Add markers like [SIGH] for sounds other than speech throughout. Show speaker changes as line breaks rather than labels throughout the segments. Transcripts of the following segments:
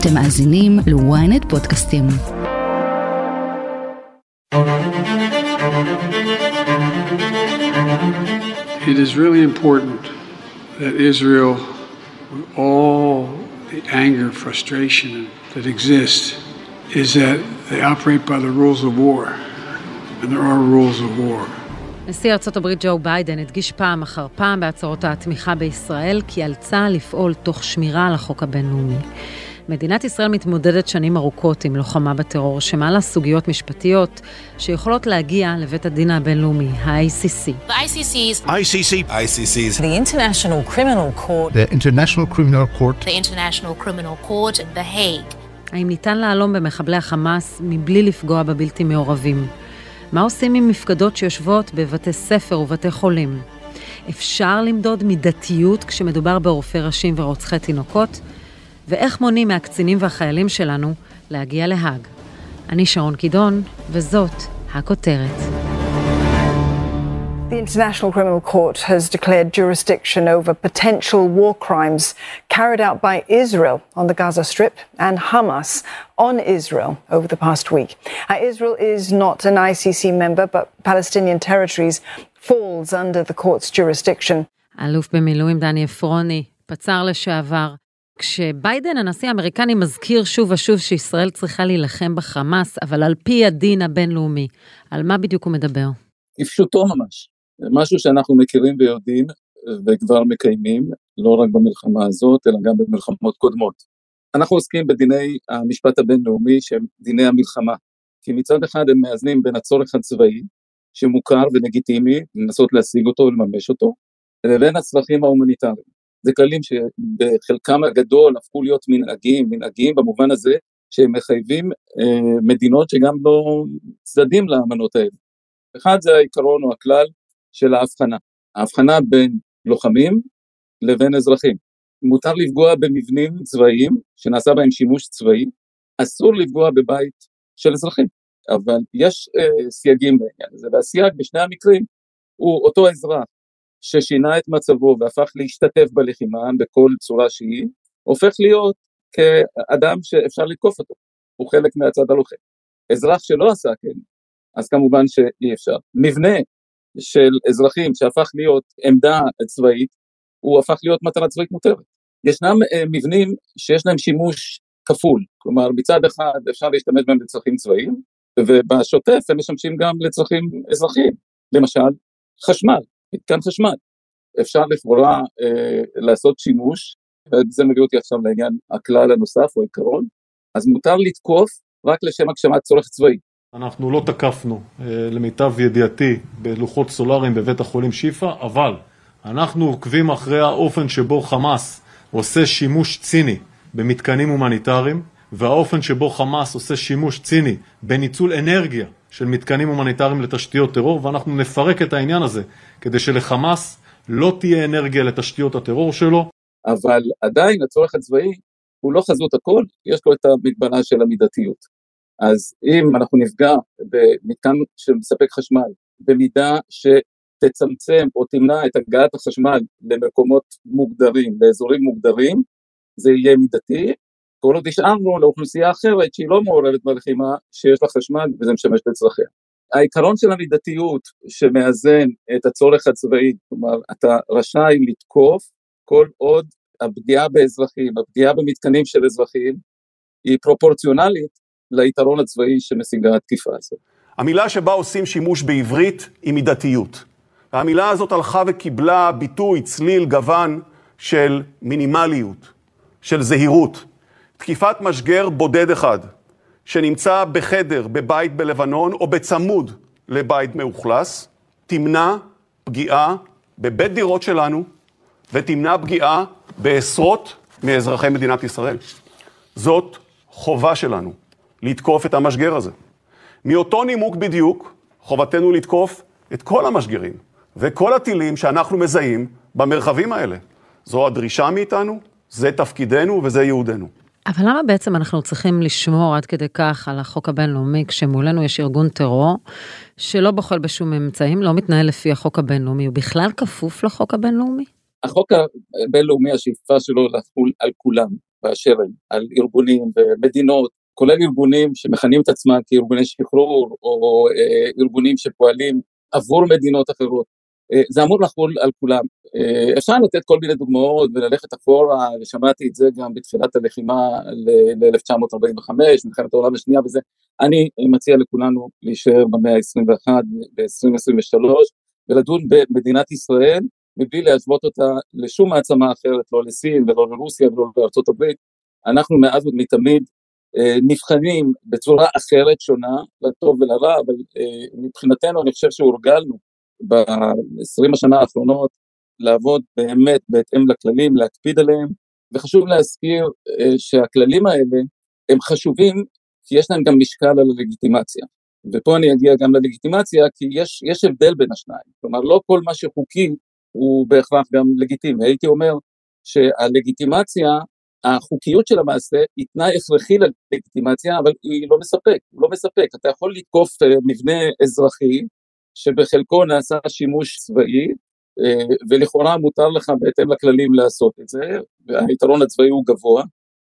אתם מאזינים ל-ynet פודקאסטים.
It is really important that Israel, with all the anger, frustration that exists, is that they operate by the rules of war. And there are rules of war.
נשיא ארצות הברית ג'ו ביידן הדגיש פעם אחר פעם בהצהרות התמיכה בישראל כי על צה"ל לפעול תוך שמירה על החוק הבינלאומי. מדינת ישראל מתמודדת שנים ארוכות עם לוחמה בטרור שמעלה סוגיות משפטיות שיכולות להגיע לבית הדין הבינלאומי, ה-ICC.
The ICC's
ICC.
ICC's.
The International Criminal Court.
The International Criminal Court.
the International Criminal Court, The Hague.
האם ניתן להלום במחבלי החמאס מבלי לפגוע בבלתי מעורבים? מה עושים עם מפקדות שיושבות בבתי ספר ובתי חולים? אפשר למדוד מידתיות כשמדובר בעורפי ראשים ורוצחי תינוקות? ואיך מונעים מהקצינים והחיילים שלנו להגיע להאג? אני שרון קידון, וזאת הכותרת.
The International Criminal Court has declared jurisdiction over potential war crimes carried out by Israel on the Gaza Strip and Hamas on Israel over the past week. Now, Israel is not an ICC member, but Palestinian territories falls under the court's jurisdiction.
האלוף במילואים דני עפרוני, פצ"ר לשעבר. כשביידן, הנשיא האמריקני, מזכיר שוב ושוב שישראל צריכה להילחם בחמאס, אבל על פי הדין הבינלאומי, על מה בדיוק הוא מדבר?
כפשוטו ממש. משהו שאנחנו מכירים ויודעים וכבר מקיימים, לא רק במלחמה הזאת, אלא גם במלחמות קודמות. אנחנו עוסקים בדיני המשפט הבינלאומי שהם דיני המלחמה, כי מצד אחד הם מאזנים בין הצורך הצבאי, שמוכר ולגיטימי, לנסות להשיג אותו ולממש אותו, לבין הצרכים ההומניטריים. זה כללים שבחלקם הגדול הפכו להיות מנהגים, מנהגים במובן הזה שהם מחייבים אה, מדינות שגם לא צדדים לאמנות האלה. אחד זה העיקרון או הכלל של ההבחנה, ההבחנה בין לוחמים לבין אזרחים. מותר לפגוע במבנים צבאיים שנעשה בהם שימוש צבאי, אסור לפגוע בבית של אזרחים, אבל יש אה, סייגים לעניין הזה, והסייג בשני המקרים הוא אותו אזרח ששינה את מצבו והפך להשתתף בלחימה בכל צורה שהיא, הופך להיות כאדם שאפשר לתקוף אותו, הוא חלק מהצד הלוחם. אזרח שלא עשה כן, אז כמובן שאי אפשר. מבנה של אזרחים שהפך להיות עמדה צבאית, הוא הפך להיות מטרה צבאית מותרת. ישנם אה, מבנים שיש להם שימוש כפול, כלומר מצד אחד אפשר להשתמש בהם לצרכים צבאיים, ובשוטף הם משמשים גם לצרכים אזרחיים, למשל חשמל, מתקן חשמל. אפשר לכאורה אה, לעשות שימוש, וזה מביא אותי עכשיו לעניין הכלל הנוסף או עיקרון, אז מותר לתקוף רק לשם הגשמת צורך צבאי.
אנחנו לא תקפנו, אה, למיטב ידיעתי, בלוחות סולאריים בבית החולים שיפא, אבל אנחנו עוקבים אחרי האופן שבו חמאס עושה שימוש ציני במתקנים הומניטריים, והאופן שבו חמאס עושה שימוש ציני בניצול אנרגיה של מתקנים הומניטריים לתשתיות טרור, ואנחנו נפרק את העניין הזה, כדי שלחמאס לא תהיה אנרגיה לתשתיות הטרור שלו.
אבל עדיין הצורך הצבאי הוא לא חזות הכל, יש לו את המגבלה של המידתיות. אז אם אנחנו נפגע במתקן שמספק חשמל במידה שתצמצם או תמנע את הגעת החשמל למקומות מוגדרים, לאזורים מוגדרים, זה יהיה מידתי, כל עוד השארנו לאוכלוסייה אחרת שהיא לא מעורבת בלחימה, שיש לה חשמל וזה משמש לצרכיה. העיקרון של המידתיות שמאזן את הצורך הצבאי, כלומר אתה רשאי לתקוף כל עוד הפגיעה באזרחים, הפגיעה במתקנים של אזרחים היא פרופורציונלית ליתרון הצבאי שמשיגה התקיפה הזאת.
המילה שבה עושים שימוש בעברית היא מידתיות. והמילה הזאת הלכה וקיבלה ביטוי, צליל, גוון של מינימליות, של זהירות. תקיפת משגר בודד אחד, שנמצא בחדר, בבית בלבנון, או בצמוד לבית מאוכלס, תמנע פגיעה בבית דירות שלנו, ותמנע פגיעה בעשרות מאזרחי מדינת ישראל. זאת חובה שלנו. לתקוף את המשגר הזה. מאותו נימוק בדיוק, חובתנו לתקוף את כל המשגרים וכל הטילים שאנחנו מזהים במרחבים האלה. זו הדרישה מאיתנו, זה תפקידנו וזה ייעודנו.
אבל למה בעצם אנחנו צריכים לשמור עד כדי כך על החוק הבינלאומי כשמולנו יש ארגון טרור שלא בוחל בשום אמצעים, לא מתנהל לפי החוק הבינלאומי, הוא בכלל כפוף לחוק הבינלאומי?
החוק הבינלאומי, השאיפה שלו לחול על כולם, באשר הם, על ארגונים ומדינות, כולל ארגונים שמכנים את עצמם כארגוני שחרור, או אה, ארגונים שפועלים עבור מדינות אחרות. אה, זה אמור לחול על כולם. אה, אפשר לתת כל מיני דוגמאות וללכת אחורה, ושמעתי את זה גם בתחילת הלחימה ל-1945, מלחמת העולם השנייה וזה. אני מציע לכולנו להישאר במאה ה-21, ב-2023, ולדון במדינת ישראל מבלי להשוות אותה לשום מעצמה אחרת, לא לסין ולא לרוסיה ולא לארצות הברית. אנחנו מאז ומתמיד אה, נבחנים בצורה אחרת, שונה, לטוב ולרע, אבל מבחינתנו אני חושב שהורגלנו ב-20 השנה האחרונות לעבוד באמת בהתאם לכללים, להקפיד עליהם, וחשוב להזכיר אה, שהכללים האלה הם חשובים כי יש להם גם משקל על הלגיטימציה. ופה אני אגיע גם ללגיטימציה, כי יש, יש הבדל בין השניים. כלומר, לא כל מה שחוקי הוא בהכרח גם לגיטימי. הייתי אומר שהלגיטימציה, החוקיות של המעשה היא תנאי הכרחי ללגיטימציה, אבל היא לא מספק, הוא לא מספק. אתה יכול לתקוף אה, מבנה אזרחי, שבחלקו נעשה שימוש צבאי, אה, ולכאורה מותר לך בהתאם לכללים לעשות את זה, והיתרון הצבאי הוא גבוה,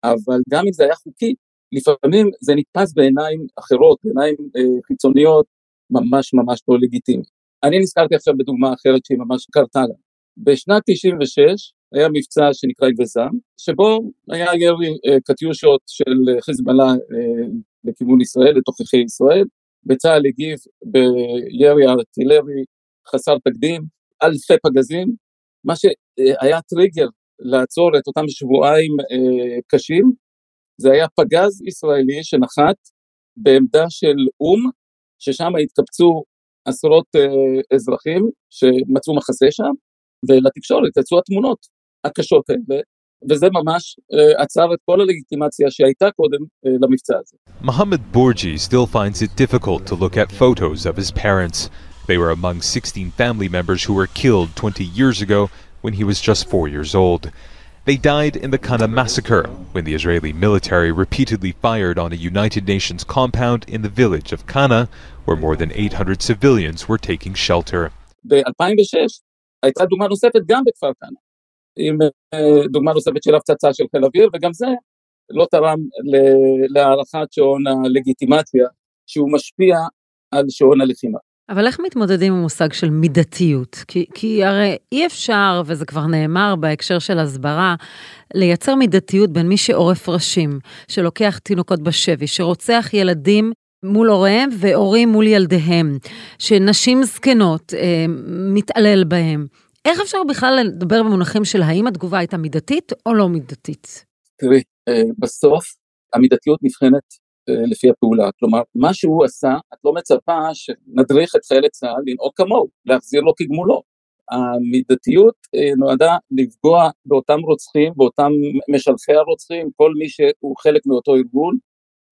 אבל גם אם זה היה חוקי, לפעמים זה נתפס בעיניים אחרות, בעיניים אה, חיצוניות, ממש ממש לא לגיטימי. אני נזכרתי עכשיו בדוגמה אחרת שהיא ממש קרתה לה. בשנת 96 היה מבצע שנקרא יבזם, שבו היה ירי אה, קטיושות של חיזבאללה לכיוון ישראל, לתוככי ישראל, וצה"ל הגיב בירי ארטילרי חסר תקדים, אלפי פגזים, מה שהיה טריגר לעצור את אותם שבועיים אה, קשים, זה היה פגז ישראלי שנחת בעמדה של או"ם, ששם התקבצו עשרות אה, אזרחים שמצאו מחסה שם, ולתקשורת יצאו התמונות הקשות האלה, וזה ממש אה, עצר את כל הלגיטימציה שהייתה קודם אה, למבצע הזה.
Mohammed Bourgi still finds it difficult to look at photos of his parents. They were among 16 family members who were killed 20 years ago when he was just 4 years old. They died in the Kana massacre when the Israeli military repeatedly fired on a United Nations compound in the village of Kana, where more than 800 civilians were taking shelter.
ב-2006 הייתה דוגמה נוספת גם בכפר כנא, עם דוגמה נוספת של הפצצה של חיל אוויר, וגם זה לא תרם להארכת שעון הלגיטימציה, שהוא משפיע על שעון הלחימה.
אבל איך מתמודדים עם מושג של מידתיות? כי, כי הרי אי אפשר, וזה כבר נאמר בהקשר של הסברה, לייצר מידתיות בין מי שעורף ראשים, שלוקח תינוקות בשבי, שרוצח ילדים מול הוריהם והורים מול ילדיהם, שנשים זקנות אה, מתעלל בהם. איך אפשר בכלל לדבר במונחים של האם התגובה הייתה מידתית או לא מידתית?
תראי, אה, בסוף המידתיות נבחנת אה, לפי הפעולה. כלומר, מה שהוא עשה, את לא מצפה שנדריך את חיילי צה"ל לנהוג כמוהו, להחזיר לו כגמולו. המידתיות אה, נועדה לפגוע באותם רוצחים, באותם משלחי הרוצחים, כל מי שהוא חלק מאותו ארגון,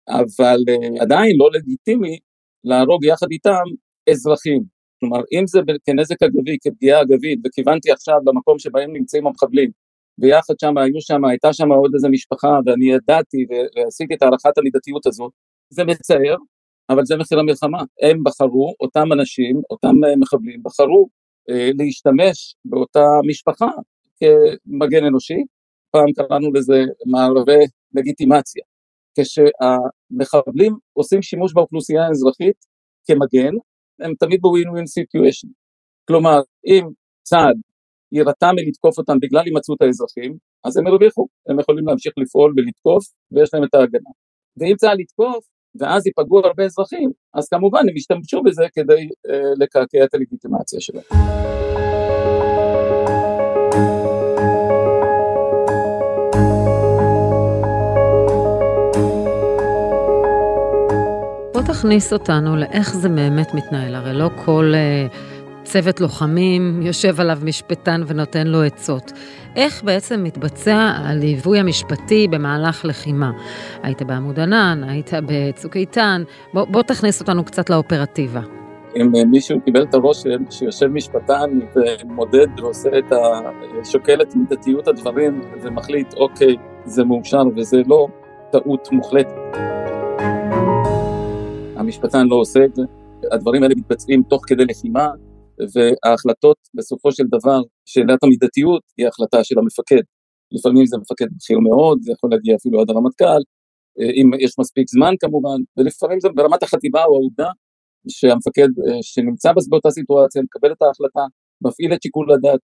אבל עדיין לא לגיטימי להרוג יחד איתם אזרחים. כלומר, אם זה כנזק אגבי, כפגיעה אגבית, וכיוונתי עכשיו למקום שבהם נמצאים המחבלים, ויחד שם היו שם, הייתה שם עוד איזה משפחה, ואני ידעתי ועשיתי את הערכת המידתיות הזאת, זה מצער, אבל זה מחיר המלחמה. הם בחרו, אותם אנשים, אותם מחבלים, בחרו אה, להשתמש באותה משפחה כמגן אנושי, פעם קראנו לזה מערבי לגיטימציה. כשהמחבלים עושים שימוש באוכלוסייה האזרחית כמגן, הם תמיד בווין-ווין סיטואשן. כלומר, אם צה"ל יירתע מלתקוף אותם בגלל הימצאות האזרחים, אז הם הרוויחו, הם יכולים להמשיך לפעול ולתקוף, ויש להם את ההגנה. ואם צה"ל יתקוף, ואז ייפגעו הרבה אזרחים, אז כמובן הם ישתמשו בזה כדי אה, לקעקע את הלגיטימציה שלהם.
בוא תכניס אותנו לאיך זה באמת מתנהל, הרי לא כל... אה... צוות לוחמים, יושב עליו משפטן ונותן לו עצות. איך בעצם מתבצע הליווי המשפטי במהלך לחימה? היית בעמוד ענן, היית בצוק איתן, בוא, בוא תכניס אותנו קצת לאופרטיבה.
אם מישהו קיבל את הרושם שיושב משפטן ומודד ועושה את ה... שוקל את מידתיות הדברים ומחליט, אוקיי, זה מאושר וזה לא, טעות מוחלטת. המשפטן לא עושה את זה, הדברים האלה מתבצעים תוך כדי לחימה, וההחלטות בסופו של דבר, שאלת המידתיות היא החלטה של המפקד. לפעמים זה מפקד בכיר מאוד, זה יכול להגיע אפילו עד הרמטכ"ל, אם יש מספיק זמן כמובן, ולפעמים זה ברמת החטיבה או העובדה שהמפקד שנמצא באותה סיטואציה מקבל את ההחלטה, מפעיל את שיקול הדעת.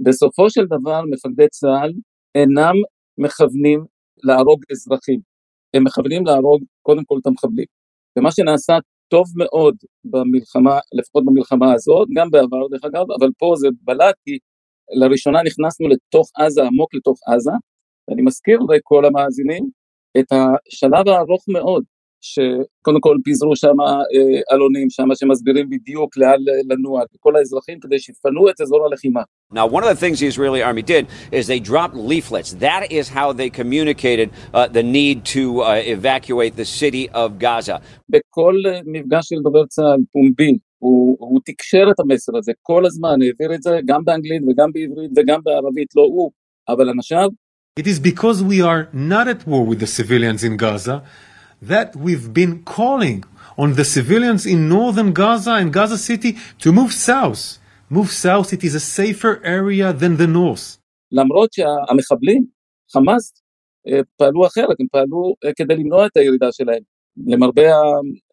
בסופו של דבר מפקדי צה"ל אינם מכוונים להרוג אזרחים, הם מכוונים להרוג קודם כל את המחבלים. ומה שנעשה טוב מאוד במלחמה, לפחות במלחמה הזאת, גם בעבר דרך אגב, אבל פה זה בלט כי לראשונה נכנסנו לתוך עזה, עמוק לתוך עזה, ואני מזכיר לכל המאזינים את השלב הארוך מאוד שקודם כל פיזרו שם עלונים שם שמסבירים בדיוק לאן לנוע לכל האזרחים כדי שיפנו את אזור הלחימה.
Now one of the things the Israeli army did is they dropped leaflets. That is how they communicated uh, the need to uh, evacuate the city of Gaza.
בכל מפגש של דובר צה"ל פומבי הוא, הוא תקשר את המסר הזה כל הזמן, העביר את זה גם באנגלית וגם בעברית וגם בערבית, לא הוא, אבל אנשיו.
It is because we are not at war with the civilians in Gaza that we've been calling on the civilians in northern Gaza and Gaza City to move south. Move south, it is a safer area than the north.
למרות שהמחבלים, חמאס, פעלו אחרת, הם פעלו כדי למנוע את הירידה שלהם. למרבה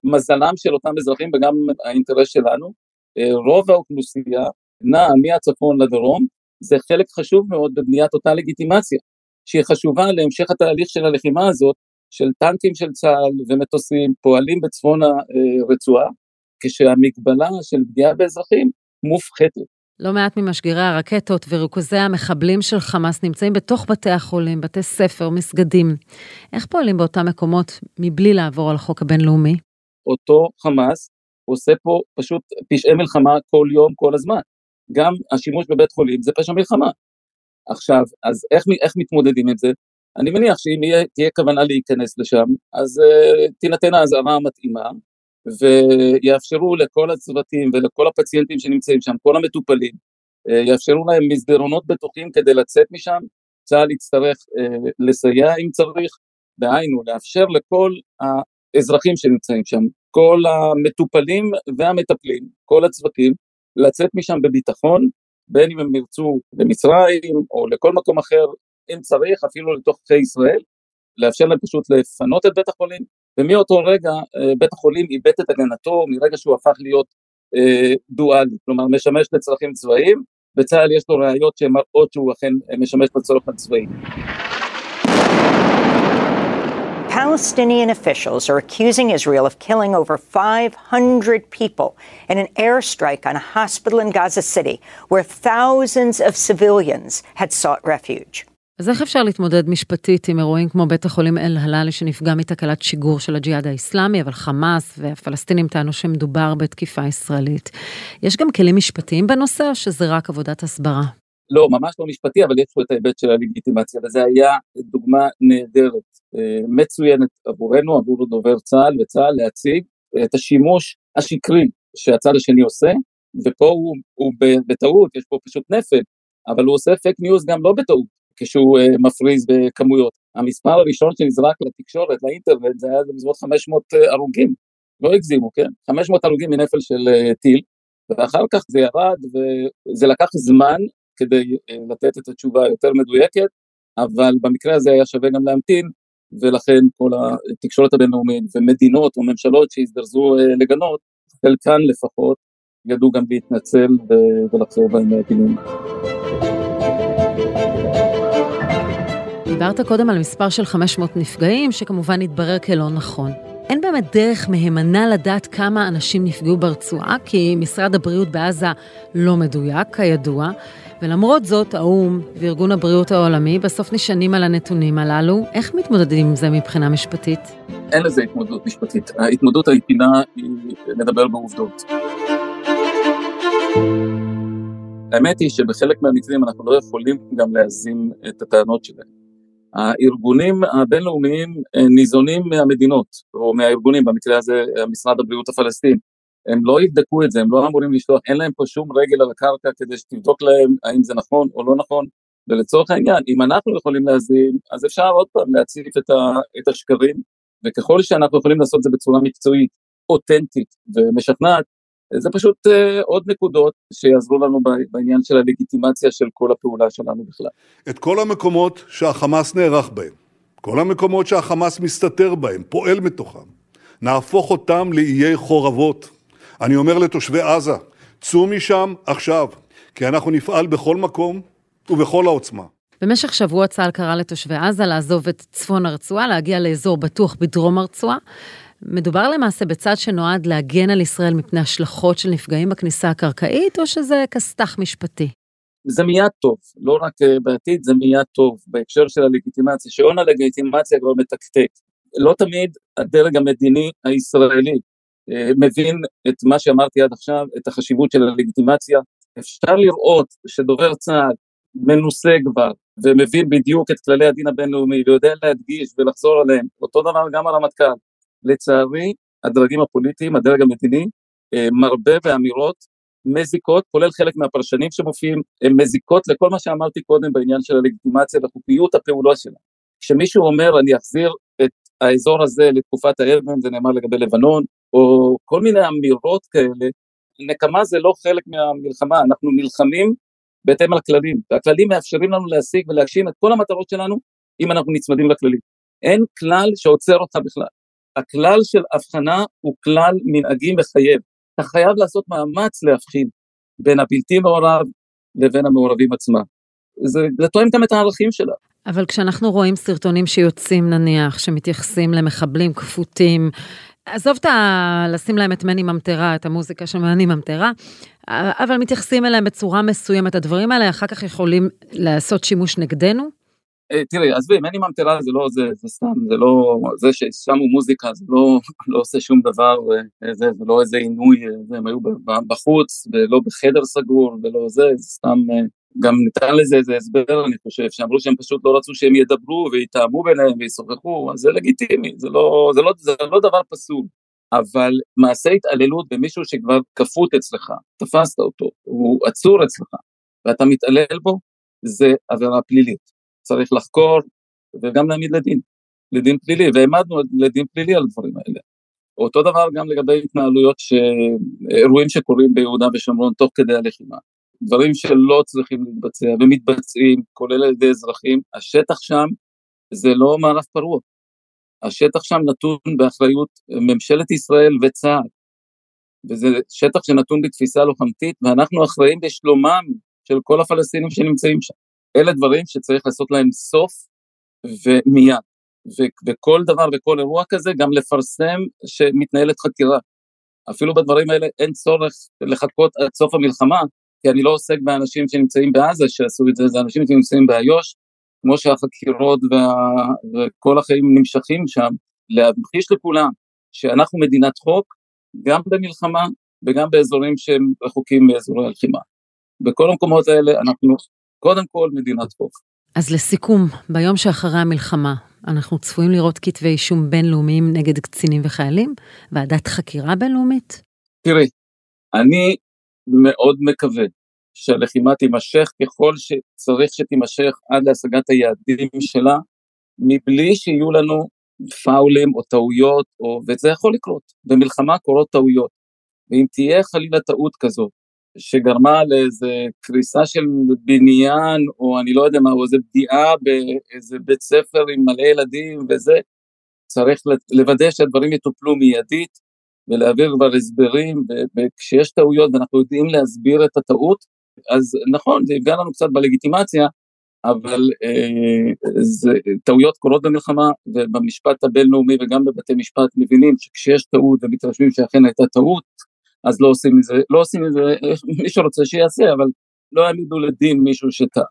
המזלם של אותם אזרחים וגם האינטרס שלנו, רוב האוכלוסייה נעה מהצפון לדרום, זה חלק חשוב מאוד בבניית אותה לגיטימציה, שהיא חשובה להמשך התהליך של הלחימה הזאת, של טנקים של צה"ל ומטוסים פועלים בצפון הרצועה, כשהמגבלה של פגיעה באזרחים מופחתת.
לא מעט ממשגרי הרקטות וריכוזי המחבלים של חמאס נמצאים בתוך בתי החולים, בתי ספר, מסגדים. איך פועלים באותם מקומות מבלי לעבור על החוק הבינלאומי?
אותו חמאס עושה פה פשוט פשעי מלחמה כל יום, כל הזמן. גם השימוש בבית חולים זה פשע מלחמה. עכשיו, אז איך, איך מתמודדים עם זה? אני מניח שאם תהיה כוונה להיכנס לשם, אז uh, תינתן האזהרה המתאימה, ויאפשרו לכל הצוותים ולכל הפציינטים שנמצאים שם, כל המטופלים, uh, יאפשרו להם מסדרונות בטוחים כדי לצאת משם, צה"ל יצטרך uh, לסייע אם צריך, דהיינו לאפשר לכל האזרחים שנמצאים שם, כל המטופלים והמטפלים, כל הצוותים, לצאת משם בביטחון, בין אם הם ירצו למצרים או לכל מקום אחר אם צריך אפילו לתוך חי ישראל, לאפשר להם פשוט לפנות את בית החולים, ומאותו רגע בית החולים איבד את הגנתו מרגע שהוא הפך להיות אה, דואלי, כלומר משמש לצרכים צבאיים, בצה"ל יש לו ראיות שהן מראות שהוא אכן משמש לצורך הצבאי.
Palestinian officials are accusing Israel of killing over 500 people in an airstrike on a hospital in Gaza City, where thousands of civilians had sought refuge.
אז איך אפשר להתמודד משפטית עם אירועים כמו בית החולים אל-הלאלי שנפגע מתקלת שיגור של הג'יהאד האיסלאמי, אבל חמאס והפלסטינים טענו שמדובר בתקיפה ישראלית. יש גם כלים משפטיים בנושא או שזה רק עבודת הסברה?
לא, ממש לא משפטי, אבל יש פה את ההיבט של הלגיטימציה, וזה היה דוגמה נהדרת, מצוינת עבורנו, עבור דובר צה"ל וצה"ל להציג את השימוש השקרי שהצד השני עושה, ופה הוא, הוא בטעות, יש פה פשוט נפל, אבל הוא עושה פייק ניוז גם לא בטעות, כשהוא אה, מפריז בכמויות. המספר הראשון שנזרק לתקשורת, לאינטרנט, זה היה בסביבות 500 הרוגים, לא הגזימו, כן? 500 הרוגים מנפל של אה, טיל, ואחר כך זה ירד, וזה לקח זמן כדי לתת את התשובה יותר מדויקת, אבל במקרה הזה היה שווה גם להמתין, ולכן כל התקשורת הבינלאומית ומדינות או ממשלות שהזדרזו לגנות, חלקן לפחות, ידעו גם להתנצל ולחזור בהם מהגינויים.
דיברת קודם על מספר של 500 נפגעים, שכמובן התברר כלא נכון. אין באמת דרך מהימנה לדעת כמה אנשים נפגעו ברצועה, כי משרד הבריאות בעזה לא מדויק, כידוע, ולמרות זאת, האו"ם וארגון הבריאות העולמי בסוף נשענים על הנתונים הללו. איך מתמודדים עם זה מבחינה משפטית?
אין לזה התמודדות משפטית. ההתמודדות היחידה היא לדבר בעובדות. האמת היא שבחלק מהמקרים אנחנו לא יכולים גם להזים את הטענות שלהם. הארגונים הבינלאומיים ניזונים מהמדינות, או מהארגונים, במקרה הזה משרד הבריאות הפלסטין. הם לא יבדקו את זה, הם לא אמורים לשלוח, אין להם פה שום רגל על הקרקע כדי שתבדוק להם האם זה נכון או לא נכון. ולצורך העניין, אם אנחנו יכולים להזין, אז אפשר עוד פעם להציף את, ה, את השקרים, וככל שאנחנו יכולים לעשות את זה בצורה מקצועית, אותנטית ומשכנעת, זה פשוט עוד נקודות שיעזרו לנו בעניין של הלגיטימציה של כל הפעולה שלנו בכלל.
את כל המקומות שהחמאס נערך בהם, כל המקומות שהחמאס מסתתר בהם, פועל מתוכם, נהפוך אותם לאיי חורבות. אני אומר לתושבי עזה, צאו משם עכשיו, כי אנחנו נפעל בכל מקום ובכל העוצמה.
במשך שבוע צה"ל קרא לתושבי עזה לעזוב את צפון הרצועה, להגיע לאזור בטוח בדרום הרצועה. מדובר למעשה בצד שנועד להגן על ישראל מפני השלכות של נפגעים בכניסה הקרקעית, או שזה כסת"ח משפטי?
זה מיד טוב, לא רק uh, בעתיד, זה מיד טוב, בהקשר של הלגיטימציה, שעון הלגיטימציה כבר מתקתק. לא תמיד הדרג המדיני הישראלי uh, מבין את מה שאמרתי עד עכשיו, את החשיבות של הלגיטימציה. אפשר לראות שדובר צה"ל מנוסה כבר, ומבין בדיוק את כללי הדין הבינלאומי, ויודע להדגיש ולחזור עליהם, אותו דבר גם הרמטכ"ל. לצערי, הדרגים הפוליטיים, הדרג המדיני, אה, מרבה באמירות מזיקות, כולל חלק מהפרשנים שמופיעים, הן מזיקות לכל מה שאמרתי קודם בעניין של הלגיטימציה וחוקיות הפעולה שלה. כשמישהו אומר אני אחזיר את האזור הזה לתקופת האבן, זה נאמר לגבי לבנון, או כל מיני אמירות כאלה, נקמה זה לא חלק מהמלחמה, אנחנו נלחמים בהתאם לכללים, והכללים מאפשרים לנו להשיג ולהגשים את כל המטרות שלנו אם אנחנו נצמדים לכללים. אין כלל שעוצר אותך בכלל. הכלל של הבחנה הוא כלל מנהגי מחייב. אתה חייב לעשות מאמץ להבחין בין הבלתי מעורב לבין המעורבים עצמם. זה, תואם גם את הערכים שלה.
אבל כשאנחנו רואים סרטונים שיוצאים נניח, שמתייחסים למחבלים כפותים, עזוב את ה... לשים להם את מני ממטרה, את המוזיקה של מני ממטרה, אבל מתייחסים אליהם בצורה מסוימת. הדברים האלה אחר כך יכולים לעשות שימוש נגדנו?
אה, תראי, עזבי, מני ממטרה זה לא, זה, זה סתם, זה לא, זה ששמו מוזיקה זה לא, [LAUGHS] לא עושה שום דבר, אה, זה, זה לא איזה עינוי, אה, הם היו בחוץ, ולא בחדר סגור, ולא זה, זה סתם, גם ניתן לזה איזה הסבר, אני חושב, שאמרו שהם פשוט לא רצו שהם ידברו ויתאמו ביניהם וישוחחו, אז זה לגיטימי, זה לא, זה לא, זה לא דבר פסול. אבל מעשה התעללות במישהו שכבר כפות אצלך, תפסת אותו, הוא עצור אצלך, ואתה מתעלל בו, זה עבירה פלילית. צריך לחקור וגם להעמיד לדין, לדין פלילי, והעמדנו לדין פלילי על הדברים האלה. אותו דבר גם לגבי התנהלויות, ש... אירועים שקורים ביהודה ושומרון תוך כדי הלחימה. דברים שלא צריכים להתבצע ומתבצעים, כולל על ידי אזרחים, השטח שם זה לא מערב פרוע. השטח שם נתון באחריות ממשלת ישראל וצה"ל. וזה שטח שנתון בתפיסה לוחמתית, ואנחנו אחראים בשלומם של כל הפלסטינים שנמצאים שם. אלה דברים שצריך לעשות להם סוף ומיד. וכל דבר וכל אירוע כזה גם לפרסם שמתנהלת חקירה. אפילו בדברים האלה אין צורך לחכות עד סוף המלחמה, כי אני לא עוסק באנשים שנמצאים בעזה שעשו את זה, זה אנשים שנמצאים באיו"ש, כמו שהחקירות וה... וכל החיים נמשכים שם, להמחיש לכולם שאנחנו מדינת חוק, גם במלחמה וגם באזורים שהם רחוקים מאזורי הלחימה. בכל המקומות האלה אנחנו קודם כל מדינת חוק.
אז לסיכום, ביום שאחרי המלחמה, אנחנו צפויים לראות כתבי אישום בינלאומיים נגד קצינים וחיילים? ועדת חקירה בינלאומית?
תראי, אני מאוד מקווה שהלחימה תימשך ככל שצריך שתימשך עד להשגת היעדים שלה, מבלי שיהיו לנו פאולים או טעויות, או... וזה יכול לקרות. במלחמה קורות טעויות. ואם תהיה חלילה טעות כזאת, שגרמה לאיזה קריסה של בניין, או אני לא יודע מה, או איזה פגיעה באיזה בית ספר עם מלא ילדים וזה, צריך לוודא שהדברים יטופלו מיידית ולהעביר כבר הסברים, וכשיש טעויות ואנחנו יודעים להסביר את הטעות, אז נכון, זה יפגע לנו קצת בלגיטימציה, אבל אה, זה, טעויות קורות במלחמה, ובמשפט הבינלאומי וגם בבתי משפט מבינים שכשיש טעות ומתרשמים שאכן הייתה טעות, אז לא עושים מזה, לא עושים מזה, [LAUGHS] מי שרוצה שיעשה, אבל לא יעמידו לדין מישהו שטעה.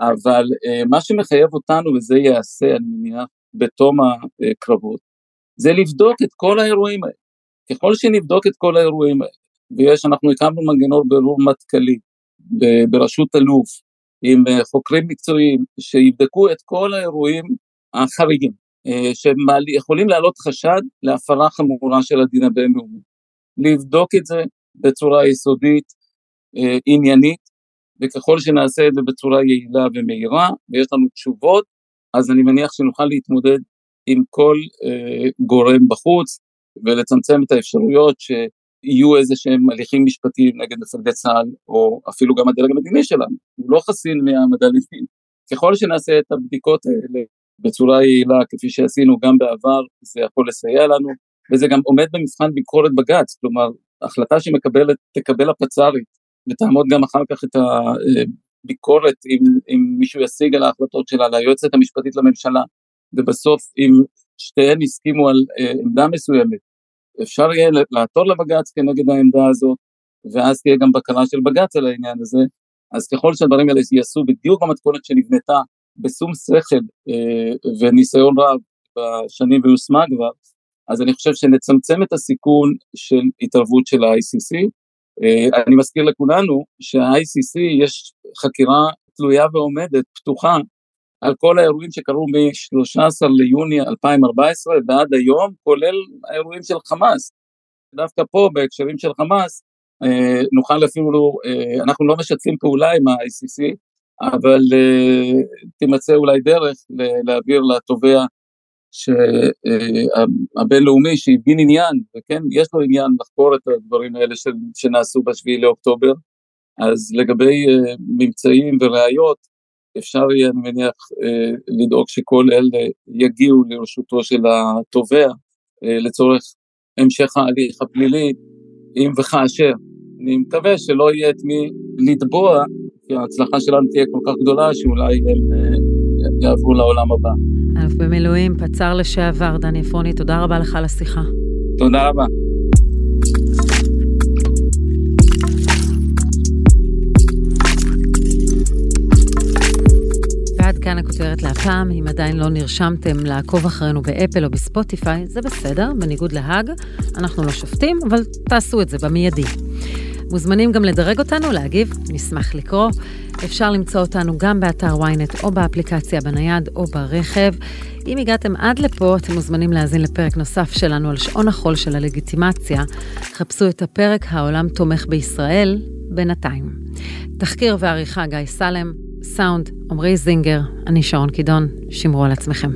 אבל אה, מה שמחייב אותנו, וזה ייעשה, אני מניח, בתום הקרבות, זה לבדוק את כל האירועים האלה. ככל שנבדוק את כל האירועים האלה, ויש, אנחנו הקמנו מנגנון בירור מטכ"לי בראשות אלוף, עם אה, חוקרים מקצועיים, שיבדקו את כל האירועים החריגים, אה, שיכולים להעלות חשד להפרה חמורה של הדין הבינלאומי. לבדוק את זה בצורה יסודית, אה, עניינית, וככל שנעשה את זה בצורה יעילה ומהירה, ויש לנו תשובות, אז אני מניח שנוכל להתמודד עם כל אה, גורם בחוץ, ולצמצם את האפשרויות יהיו איזה שהם הליכים משפטיים נגד מפקדי צה"ל, או אפילו גם הדרג המדיני שלנו, הוא לא חסין מהעמדה לדין. ככל שנעשה את הבדיקות האלה בצורה יעילה, כפי שעשינו גם בעבר, זה יכול לסייע לנו, וזה גם עומד במבחן ביקורת בג"ץ, כלומר, החלטה שמקבלת, תקבל הפצ"רית, ותעמוד גם אחר כך את הביקורת, אם, אם מישהו ישיג על ההחלטות שלה, ליועצת המשפטית לממשלה, ובסוף אם שתיהן הסכימו על אה, עמדה מסוימת, אפשר יהיה לעתור לבג"ץ כנגד העמדה הזאת, ואז תהיה גם בקרה של בג"ץ על העניין הזה, אז ככל שהדברים האלה ייעשו בדיוק במתכונת שנבנתה בשום שכל אה, וניסיון רב בשנים ויושמה כבר, אז אני חושב שנצמצם את הסיכון של התערבות של ה-ICC. אה, אני מזכיר לכולנו שה-ICC יש חקירה תלויה ועומדת, פתוחה, על כל האירועים שקרו מ-13 ליוני 2014 ועד היום, כולל האירועים של חמאס. דווקא פה, בהקשרים של חמאס, אה, נוכל אפילו, אה, אנחנו לא משתפים פעולה עם ה-ICC, אבל תימצא אולי דרך להעביר לתובע הבינלאומי שהבין עניין, וכן, יש לו עניין לחקור את הדברים האלה שנעשו בשביעי לאוקטובר, אז לגבי ממצאים וראיות, אפשר יהיה, אני מניח, לדאוג שכל אלה יגיעו לרשותו של התובע לצורך המשך ההליך הפלילי, אם וכאשר. אני מקווה שלא יהיה את מי לתבוע, כי ההצלחה שלנו תהיה כל כך גדולה שאולי הם אה, יעברו לעולם הבא.
אלוף במילואים, פצ"ר לשעבר, דני עפרוני, תודה רבה לך על השיחה.
תודה רבה.
ועד כאן הכותרת להפעם, אם עדיין לא נרשמתם לעקוב אחרינו באפל או בספוטיפיי, זה בסדר, בניגוד להאג, אנחנו לא שופטים, אבל תעשו את זה במיידי. מוזמנים גם לדרג אותנו, להגיב, נשמח לקרוא. אפשר למצוא אותנו גם באתר ynet או באפליקציה בנייד או ברכב. אם הגעתם עד לפה, אתם מוזמנים להאזין לפרק נוסף שלנו על שעון החול של הלגיטימציה. חפשו את הפרק "העולם תומך בישראל" בינתיים. תחקיר ועריכה גיא סלם, סאונד עמרי זינגר, אני שרון קידון, שמרו על עצמכם.